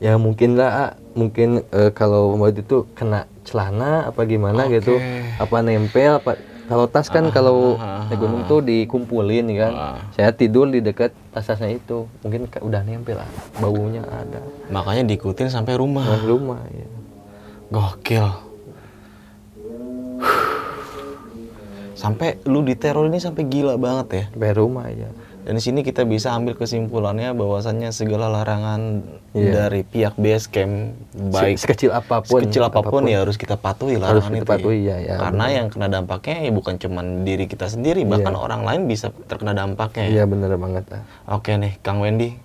ya mungkin lah ah, mungkin eh, kalau pembalut itu kena celana apa gimana gitu. Apa nempel apa kalau tas kan kalau naik gunung tuh dikumpulin ya kan. Saya tidur di dekat tas-tasnya itu. Mungkin udah nempel lah baunya ada. Makanya diikutin sampai rumah. di rumah ya Gokil. Sampai lu diteror ini sampai gila banget ya. sampai rumah ya Dan di sini kita bisa ambil kesimpulannya bahwasannya segala larangan Iya. dari pihak base camp baik Se- sekecil apa pun sekecil apa pun, ya harus kita patuhi Harus larangan kita itu. patuhi, ya, ya, Karena yang kena dampaknya ya bukan cuman diri kita sendiri, bahkan orang lain bisa terkena dampaknya. ya. iya bener banget ah. Oke nih, Kang Wendy,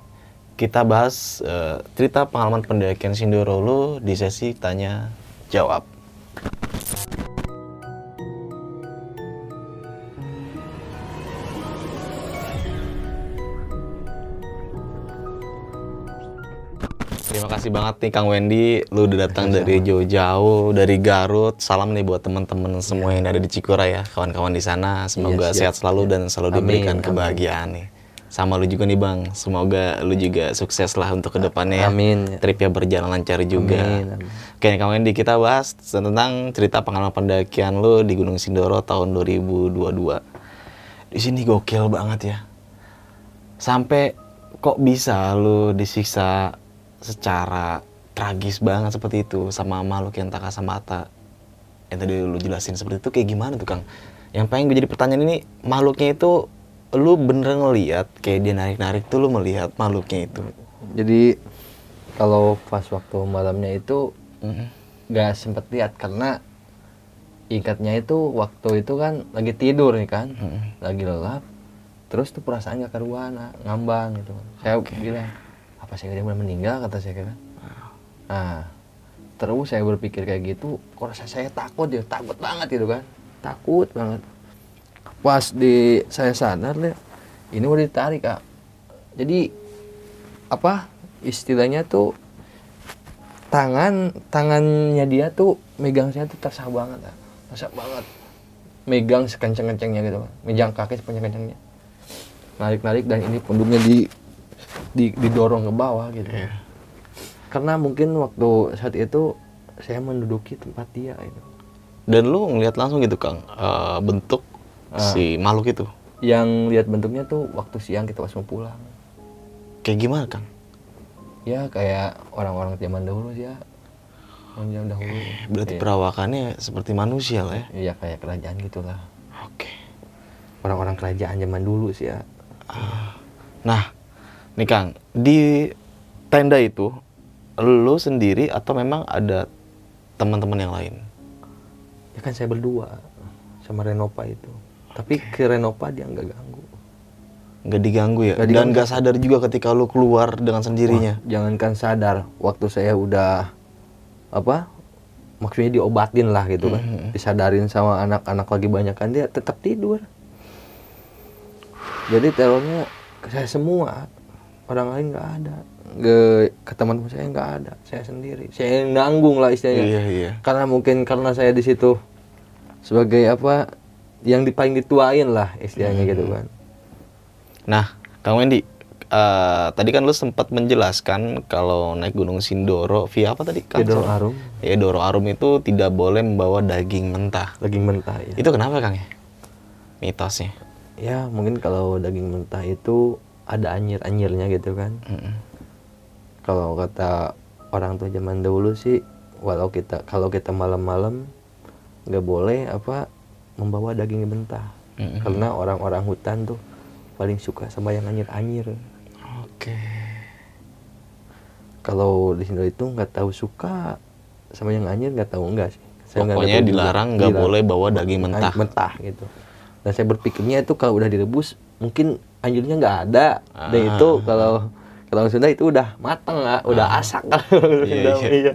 kita bahas eh, cerita pengalaman pendakian Sindoro lu di sesi tanya jawab. Terima kasih banget nih Kang Wendy, lu udah datang dari jauh-jauh, dari Garut. Salam nih buat teman-teman semua yang ada di Cikura ya, kawan-kawan di sana. Semoga Iya, siap, sehat selalu dan selalu Amin, diberikan amin. kebahagiaan nih. Sama lu juga nih Bang, semoga lu juga sukses lah untuk ke depannya. ya. Amin. Tripnya berjalan lancar juga. Amin, amin. Oke Kang Wendy, kita bahas tentang cerita pengalaman pendakian lu di Gunung Sindoro tahun 2022. Di sini gokil banget ya. Sampai kok bisa lu disiksa secara tragis banget seperti itu sama makhluk yang tak kasat mata yang tadi lu jelasin seperti itu kayak gimana tuh Kang? Yang pengen gue jadi pertanyaan ini makhluknya itu lu bener ngeliat kayak dia narik-narik tuh lu melihat makhluknya itu. jadi kalau pas waktu malamnya itu nggak sempet lihat karena ingatnya itu waktu itu kan lagi tidur nih kan? Lagi lelap terus tuh perasaan gak keruan ah, ngambang gitu saya bilang apa saya udah meninggal kata saya kan? Nah terus saya berpikir kayak gitu kok rasa saya takut ya? Takut banget gitu kan? Takut banget. Pas di saya sadar deh ini udah ditarik kak. Jadi apa istilahnya tuh tangan tangannya dia tuh megang saya tuh terasa banget Kak. terasa banget. Megang sekenceng-kencengnya gitu kan megang kaki sekenceng-kencengnya. Narik-narik dan ini punduknya di didorong ke bawah gitu. Karena mungkin waktu saat itu saya menduduki tempat dia itu Dan lu ngeliat langsung gitu Kang eh, bentuk si makhluk itu. yang lihat bentuknya tuh waktu siang kita pas mau pulang. Kayak gimana Kang? ya kayak orang-orang zaman dahulu sih ya. Orang zaman dahulu. Berarti perawakannya seperti manusia lah ya. iya kayak kerajaan gitulah. Oke. orang-orang kerajaan zaman dulu sih ya. Nah, nih Kang, di tenda itu lu sendiri atau memang ada teman-teman yang lain? ya kan saya berdua sama Renopa itu tapi ke Renopa dia nggak ganggu Nggak diganggu ya? Dan diganggu. nggak sadar juga ketika lu keluar dengan sendirinya. jangankan sadar waktu saya udah apa maksudnya diobatin lah gitu kan disadarin sama anak-anak lagi banyak kan dia tetap tidur jadi terornya ke saya semua orang lain nggak ada ke ke teman saya nggak ada saya sendiri saya yang nanggung lah istilahnya Iya, iya. karena mungkin karena saya di situ sebagai apa yang di paling dituain lah istilahnya gitu Hmm. kan Nah, Kang Wendy, eh, tadi kan lu sempat menjelaskan kalau naik Gunung Sindoro via apa tadi? Via Doro Arum. Ya, Doro Arum itu tidak boleh membawa daging mentah. daging mentah ya Itu kenapa Kang ya? Mitosnya. ya mungkin kalau daging mentah itu ada anyir-anyirnya gitu kan Mm-mm. kalau kata orang tua zaman dahulu sih walau kita kalau kita malam-malam nggak boleh apa membawa daging mentah Mm-mm. karena orang-orang hutan tuh paling suka sama yang anyir-anyir Oke. kalau di sini itu nggak tahu suka sama yang anyir nggak tahu enggak sih nggak Pokoknya dilarang nggak boleh bawa daging mentah. Mentah gitu dan saya berpikirnya itu kalau udah direbus mungkin anjurnya nggak ada dan Ah. itu kalau kalau Sunda itu udah mateng lah udah asak kalau orang Iya, iya. iya.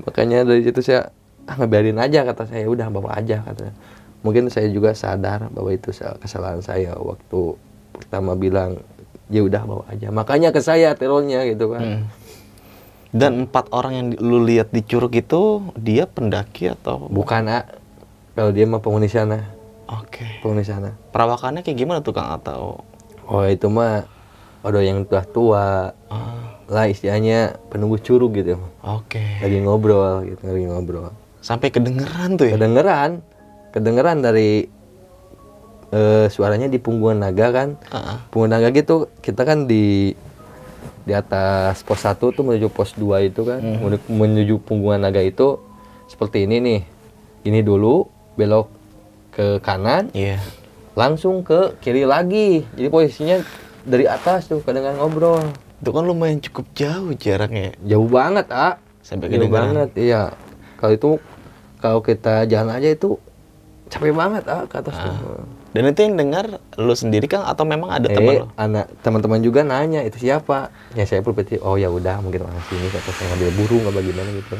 makanya dari situ saya ah ngebiarin aja kata saya udah bawa aja kata mungkin saya juga sadar bahwa itu sa- kesalahan saya waktu pertama bilang ya udah bawa aja makanya ke saya terornya gitu kan Mm. Dan empat orang yang lu lihat di Curug itu dia pendaki atau bukan ah kalau dia mah penghuni sana Oke. penghuni sana Perawakannya kayak gimana tuh Kang? Atau oh itu mah ada yang tua tua. Ah, lah istilahnya penunggu curug gitu. Oke. lagi ngobrol gitu lagi ngobrol. Sampai kedengeran tuh ya. kedengeran. Kedengeran dari eh, suaranya di punggungan naga kan. Ah. punggungan naga gitu kita kan di di atas pos 1 tuh menuju pos 2 itu kan. Menuju, menuju punggungan naga itu seperti ini nih. Ini dulu belok ke kanan Iya. langsung ke kiri lagi jadi posisinya dari atas tuh kadang ngobrol Itu kan lumayan cukup jauh jaraknya. ya. jauh banget ah Sampai jauh banget iya kalau itu kalau kita jalan aja itu capek banget ah ke atas tuh Dan itu yang dengar lu sendiri Kang atau memang ada eh teman lo? anak teman-teman juga nanya itu siapa ya saya berpikir oh ya udah mungkin orang sini kata saya ngambil burung apa gimana gitu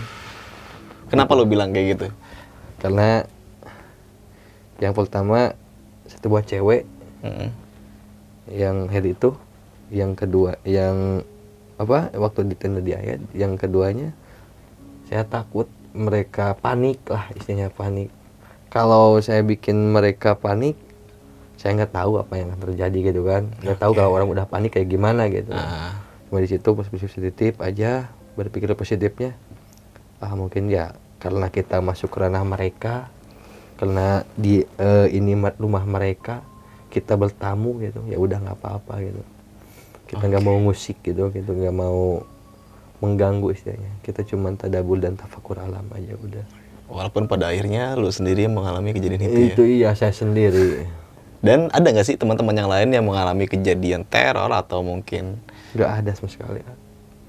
Kenapa lu bilang kayak gitu? karena yang pertama satu buat cewek. Mm-mm. yang head itu yang kedua yang apa waktu di tenda di ayat yang keduanya saya takut mereka panik lah istilahnya panik. Kalau saya bikin mereka panik saya nggak tahu apa yang akan terjadi gitu kan. Nggak tahu kalau orang udah panik kayak gimana gitu. Ah, cuma di situ positif aja berpikir positifnya ah mungkin ya karena kita masuk ke ranah mereka karena di eh, ini ma- rumah mereka kita bertamu gitu. Ya udah nggak apa-apa gitu. Kita nggak mau musik gitu gitu. Nggak mau mengganggu istilahnya. Kita cuma tadabul dan tafakur alam aja udah. Walaupun pada akhirnya lu sendiri yang mengalami kejadian itu, itu ya. iya saya sendiri. Dan ada nggak sih teman-teman yang lain yang mengalami kejadian teror atau mungkin nggak ada sama sekali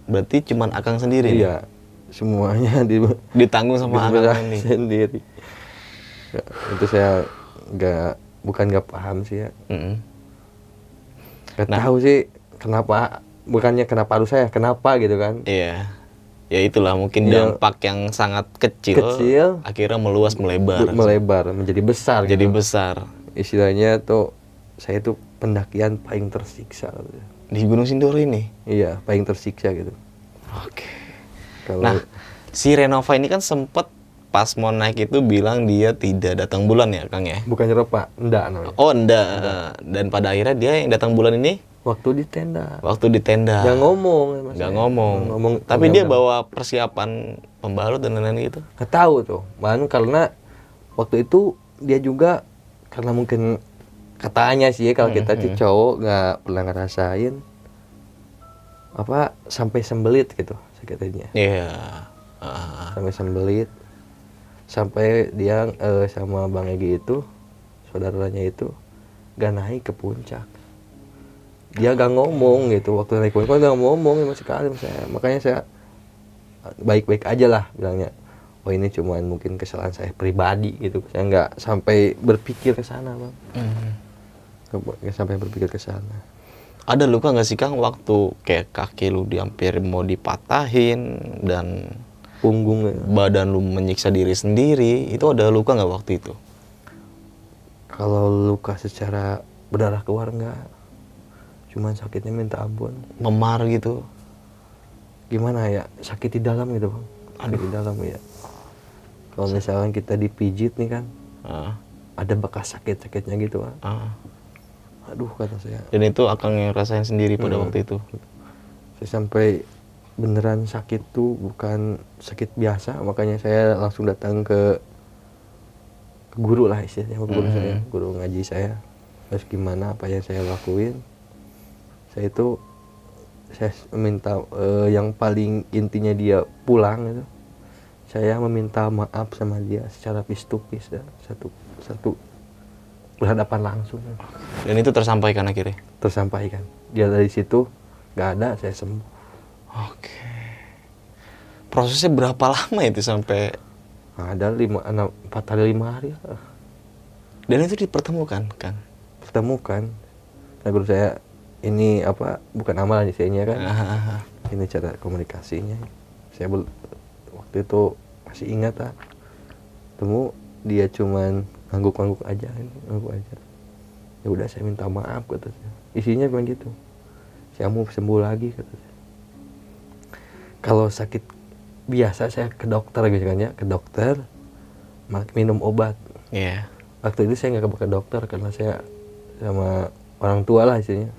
berarti cuman Akang sendiri nih? iya semuanya di ditanggung sama Akang ini. sendiri. Ya, itu saya nggak bukan nggak paham sih ya nggak Nah. tahu sih kenapa bukannya kenapa harus saya kenapa gitu kan Iya. Ya itulah mungkin Iya. dampak yang sangat kecil, Kecil. akhirnya meluas melebar. melebar menjadi besar Jadi gitu. besar. istilahnya tuh saya tuh pendakian paling tersiksa gitu. Di Gunung Sindoro ini. iya paling tersiksa gitu Oke. kalau Nah, si Renova ini kan sempet pas mau naik itu bilang dia tidak datang bulan ya, Kang ya? bukan pak enggak namanya Oh, enggak. Dan pada akhirnya dia yang datang bulan ini waktu di tenda waktu di tenda. nggak ngomong Mas. Nggak ngomong. ngomong Tapi dia bawa persiapan pembalut dan lain-lain gitu. nggak tahu tuh bahkan karena waktu itu dia juga karena mungkin katanya sih ya, kalau kita Hmm, cowok nggak pernah ngerasain apa sampai sembelit gitu sakitnya Iya. Ah, sampai sembelit sampai dia eh, sama bang Egi itu saudaranya itu gak naik ke puncak. Dia gak ngomong gitu waktu naik puncak gak ngomong sama sekali saya. Makanya saya baik-baik aja lah bilangnya. Oh ini cuman mungkin kesalahan saya pribadi gitu. Saya nggak sampai berpikir ke sana bang. Mm. Nggak- sampai berpikir ke sana. Ada luka nggak sih Kang waktu kayak kaki lu hampir mau dipatahin dan punggung badan lu menyiksa diri sendiri itu ada luka nggak waktu itu? kalau luka secara berdarah keluar nggak cuman sakitnya minta ampun Memar gitu? gimana ya sakit di dalam gitu bang sakit di dalam ya kalau misalkan kita dipijit nih kan Ah, ada bekas sakit-sakitnya gitu bang ah. aduh kata saya Dan itu Akang yang rasain sendiri pada Hmm. waktu itu. saya sampai beneran sakit tuh bukan sakit biasa makanya saya langsung datang ke, ke guru lah istilahnya guru Mhm. saya guru ngaji saya terus gimana apa yang saya lakuin saya itu saya meminta eh, yang paling intinya dia pulang itu saya meminta maaf sama dia secara face to face dah. satu satu berhadapan langsung Dan itu tersampaikan akhirnya. tersampaikan dia dari situ nggak ada saya sembuh Oke. Prosesnya berapa lama itu sampai? Ada lima enam empat hari lima hari dan itu dipertemukan kan? pertemukan. Nah guru saya ini apa bukan amalan isinya kan. Ah, ah, ah. ini cara komunikasinya. Saya bel- waktu itu masih ingat ah. Temu dia cuman ngangguk-ngangguk aja ngangguk aja. Ya udah saya minta maaf kata saya. Isinya cuma gitu. Saya mau sembuh lagi kata saya kalau sakit biasa saya ke dokter gitu kan ya ke dokter minum obat Iya. waktu itu saya nggak ke dokter karena saya sama orang tua lah istilahnya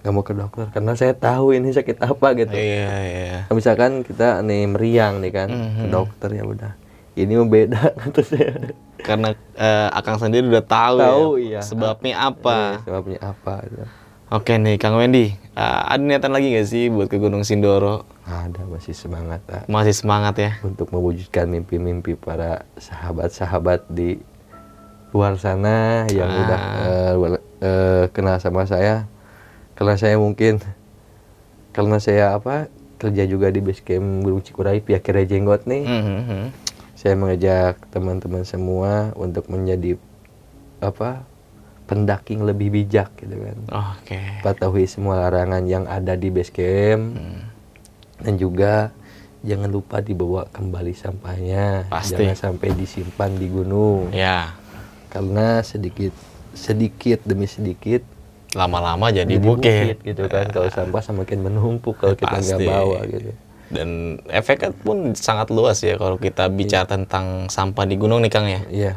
nggak mau ke dokter karena saya tahu ini sakit apa gitu Iya, iya. Nah, misalkan kita nih meriang nih kan ke Mhm. dokter ya udah ini beda kata saya Karena eh, Akang sendiri udah tahu, Tahu, ya, iya. sebabnya Iya, apa. sebabnya apa gitu. Oke nih, Kang Wendy, eh, ada niatan lagi gak sih buat ke Gunung Sindoro? ada masih semangat ah, Masih semangat ya? untuk mewujudkan mimpi-mimpi para sahabat-sahabat di luar sana yang Ah. udah wala- eh, kenal sama saya karena saya mungkin karena saya apa kerja juga di base camp Gunung Cikuray pihak kira jenggot nih Mhm. saya mengajak teman-teman semua untuk menjadi apa pendaki yang lebih bijak gitu kan Oke. patuhi semua larangan yang ada di base camp Hmm. dan juga jangan lupa dibawa kembali sampahnya Pasti. jangan sampai disimpan di gunung Ya, karena sedikit sedikit demi sedikit lama-lama jadi, jadi bukit. gitu kan kalau sampah semakin menumpuk kalau kita nggak bawa gitu Dan efeknya pun sangat luas ya kalau kita bicara tentang sampah di gunung nih Kang ya. iya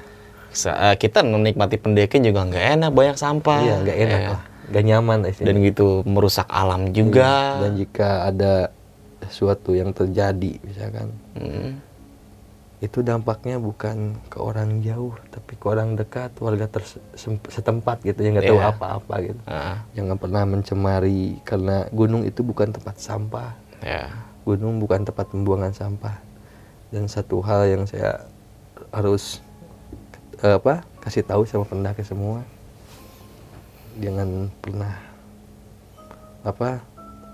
Sa- eh, kita menikmati pendakian juga nggak enak banyak sampah. iya nggak enak Ya. lah nggak nyaman istilahnya. Dan gitu merusak alam juga. dan jika ada sesuatu yang terjadi misalkan Hmm. itu dampaknya bukan ke orang jauh tapi ke orang dekat warga setempat gitu yang nggak tahu Iya. apa-apa gitu Ah, jangan pernah mencemari karena gunung itu bukan tempat sampah ya. gunung bukan tempat pembuangan sampah dan satu hal yang saya harus apa kasih tahu sama pendaki semua jangan pernah apa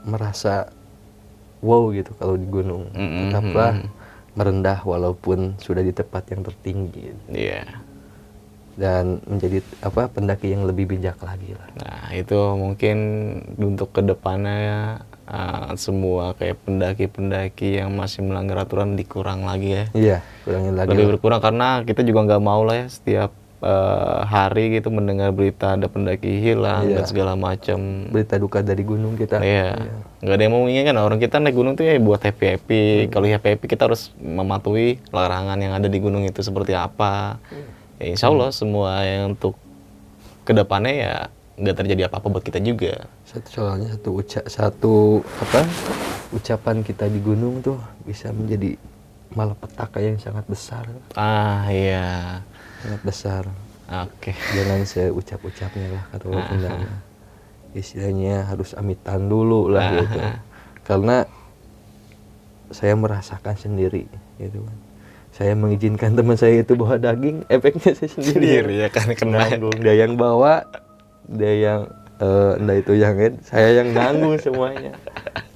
merasa wow gitu kalau di gunung Mm-mm, tetaplah mm-mm. merendah walaupun sudah di tempat yang tertinggi Iya. dan menjadi apa pendaki yang lebih bijak lagi lah Nah, itu mungkin untuk ke depannya uh, semua kayak pendaki-pendaki yang masih melanggar aturan dikurang lagi ya. iya kurangin lagi Lebih berkurang karena kita juga nggak mau lah ya setiap uh, hari gitu mendengar berita ada pendaki hilang Iya. dan segala macam. berita duka dari gunung kita Iya. Nggak ada yang mau menginginkan orang kita naik gunung tuh ya buat happy happy. Hmm. Kalau happy happy kita harus mematuhi larangan yang ada di gunung itu seperti apa. Ya, insya Allah Hmm. semua yang untuk ke depannya ya nggak terjadi apa-apa buat kita juga. satu soalnya satu uca satu apa ucapan kita di gunung tuh bisa menjadi malapetaka yang sangat besar Ah iya. sangat besar Oke. jangan seucap-ucapnya lah kata orang Ah, mah. istilahnya harus amitan dulu lah Ah, gitu karena saya merasakan sendiri gitu kan saya mengizinkan teman saya itu bawa daging efeknya saya sendiri Sendiri ya kan kena. nanggung dia yang bawa dia yang eh entah itu yang saya yang nanggung semuanya.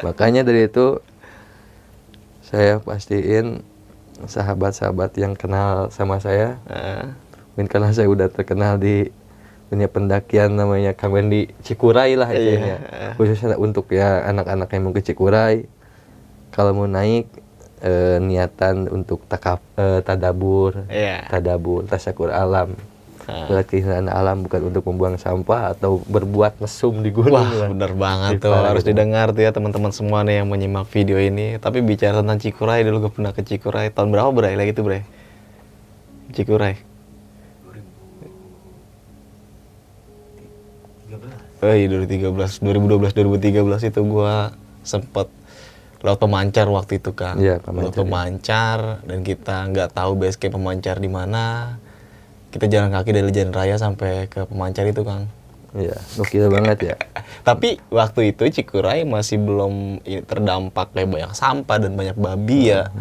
Makanya dari itu saya pastiin sahabat-sahabat yang kenal sama saya. Ah, mungkin karena saya udah terkenal di dunia pendakian namanya Kang Wendy Cikuray lah istilahnya Iya. khususnya untuk ya anak-anak yang mau ke Cikuray kalau mau naik eh, niatan untuk takap eh, tadabur Iya. tadabur tasakur alam Melihat keindahan alam bukan untuk membuang sampah atau berbuat mesum di gunung. Wah, lah. bener banget Di tuh. Harus gitu. didengar tuh ya teman-teman semua nih yang menyimak video ini. Tapi bicara tentang Cikuray, dulu gue pernah ke Cikuray. Tahun berapa Bray lagi tuh Bray? Cikuray. Oh iya 2013, 2012, 2013 itu gua sempet laut pemancar waktu itu kan. Iya, laut pemancar, ya. pemancar dan kita nggak tahu base camp pemancar di mana. Kita jalan kaki dari jalan raya sampai ke pemancar itu Kang. Iya, gokil banget ya. Tapi waktu itu Cikuray masih belum terdampak kayak banyak sampah dan banyak babi ya.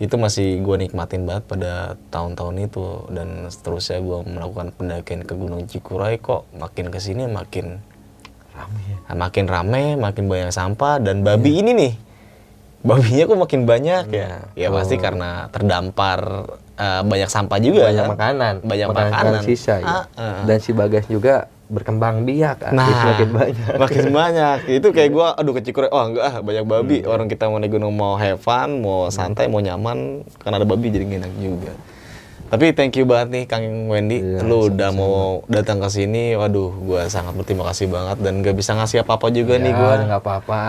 Itu masih gue nikmatin banget pada tahun-tahun itu dan seterusnya gue melakukan pendakian ke Gunung Cikuray kok makin ke sini makin Rame ya. Nah, makin rame, makin banyak sampah dan babi ini nih. Babinya kok makin banyak ya. Ya pasti karena terdampar eh, banyak sampah juga banyak kan. makanan, Banyak makanan. sisa ya. Ah, ah. Dan si Bagas juga berkembang biak? Nah, makin banyak. makin banyak. Itu kayak gua aduh ke Cikuray, oh enggak ah banyak babi. Orang kita mau naik gunung mau have fun, mau santai, mau nyaman, karena ada babi jadi enak juga. Tapi thank you banget nih Kang Wendy, Iya, lu udah mau datang ke sini. Waduh, gua sangat berterima kasih banget dan gak bisa ngasih apa-apa juga nih gua. Ya, nggak apa-apa.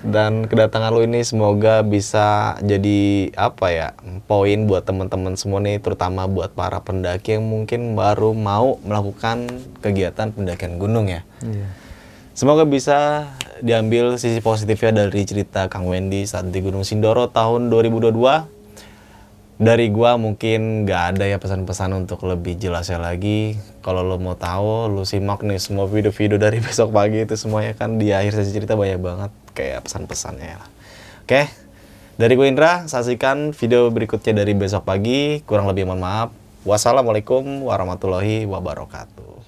Dan kedatangan lu ini semoga bisa jadi apa ya poin buat teman-teman semua nih, terutama buat para pendaki yang mungkin baru mau melakukan kegiatan pendakian gunung ya. Iya. Semoga bisa diambil sisi positifnya dari cerita Kang Wendy saat di Gunung Sindoro tahun 2022. Dari gua mungkin nggak ada ya pesan-pesan untuk lebih jelasnya lagi. Kalau lo mau tahu, lo simak nih semua video-video dari besok pagi itu semuanya kan di akhir sesi cerita banyak banget kayak pesan-pesannya lah. Oke, dari gue Indra, saksikan video berikutnya dari besok pagi. Kurang lebih mohon maaf. Wassalamualaikum warahmatullahi wabarakatuh.